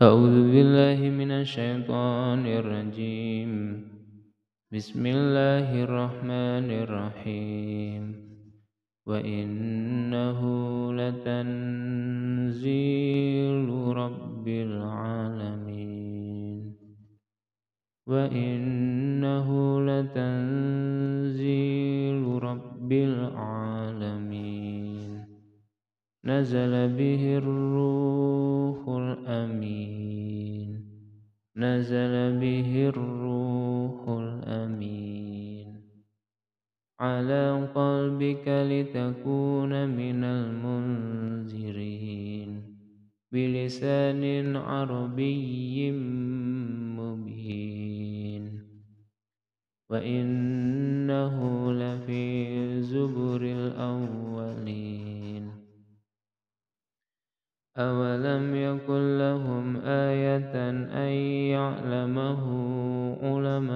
أعوذ بالله من الشيطان الرجيم. بسم الله الرحمن الرحيم. وإنه لتنزيل رب العالمين. وإنه لتنزيل رب العالمين. نزل به الروح نزل به الروح الأمين على قلبك لتكون من المنذرين بلسان عربي مبين وإنه يعلمه علماء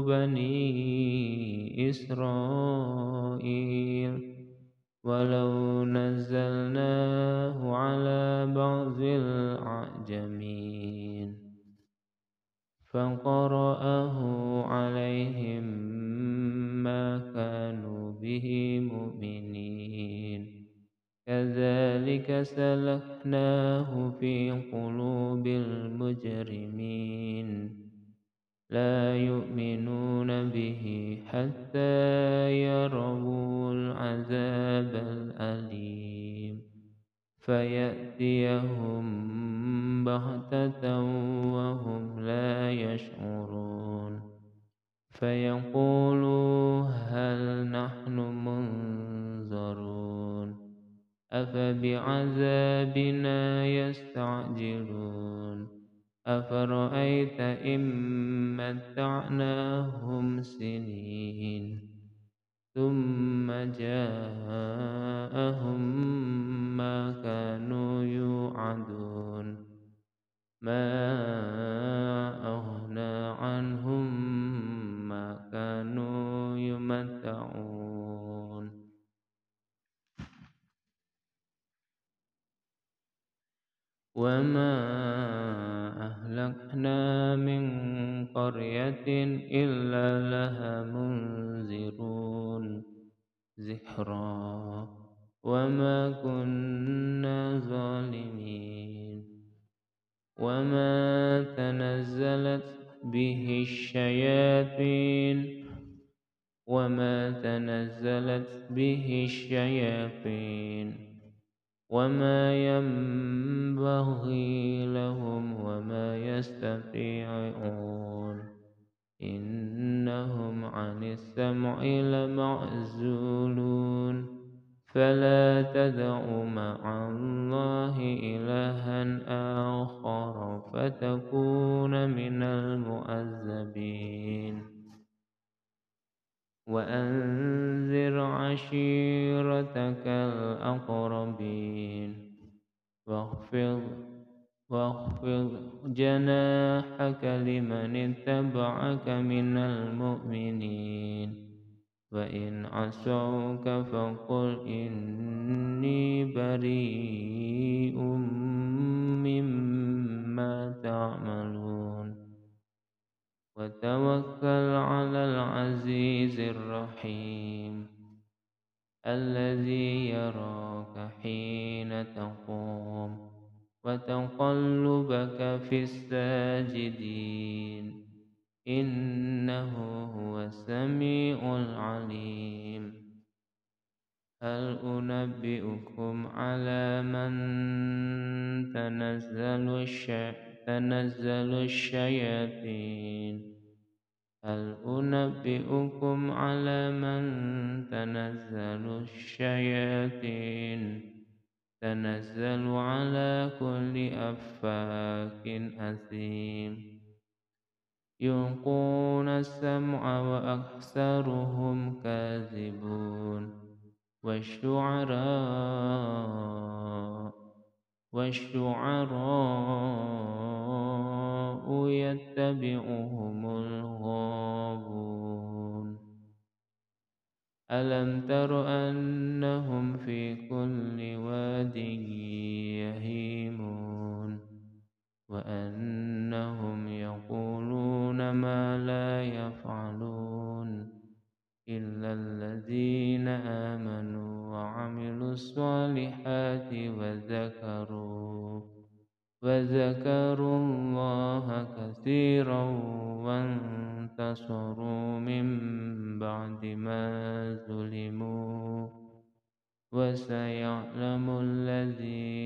بني إسرائيل. ولو نزلناه على بعض الأعجمين. فقرأه كذلك سلكناه في قلوب المجرمين لا يؤمنون به حتى يروا العذاب الأليم فيأتيهم بغتة وهم لا يشعرون فيقولوا أفبعذابنا يستعجلون؟ أفرأيت إن متعناهم سنين ثم جاءهم ما كانوا يوعدون. ما وما أهلكنا من قرية إلا لها منذرون زهرا وما كنا ظالمين وما تنزلت به الشياطين وما تنزلت به الشياطين وما ينبغي لهم وما يستطيعون إنهم عن السمع لمعزولون فلا تدع مع الله إلها آخر فتكون من المؤذبين وأنذر عشيرتك الأقربين واخفض واخفض جناحك لمن اتبعك من المؤمنين. وإن عصوك فقل إني بريء مما تعملون. وتوكل على العزيز الرحيم. الذي يراك حين تقوم وتقلبك في الساجدين. إنه هو السميع العليم. هل أنبئكم على من تنزل الشياطين تنزل الشياطين؟ هل أنبئكم على من تنزل الشياطين؟ تنزل على كل أفاك أثيم. يلقون السمع وأكثرهم كاذبون. والشعراء والشعراء يتبعهم تر أنهم في كل واد يهيمون وأنهم يقولون ما لا يفعلون إلا الذين آمنوا وعملوا الصالحات وذكروا وذكروا الله كثيرا وانتهوا وانتصروا من بعد ما ظلموا وسيعلم الذين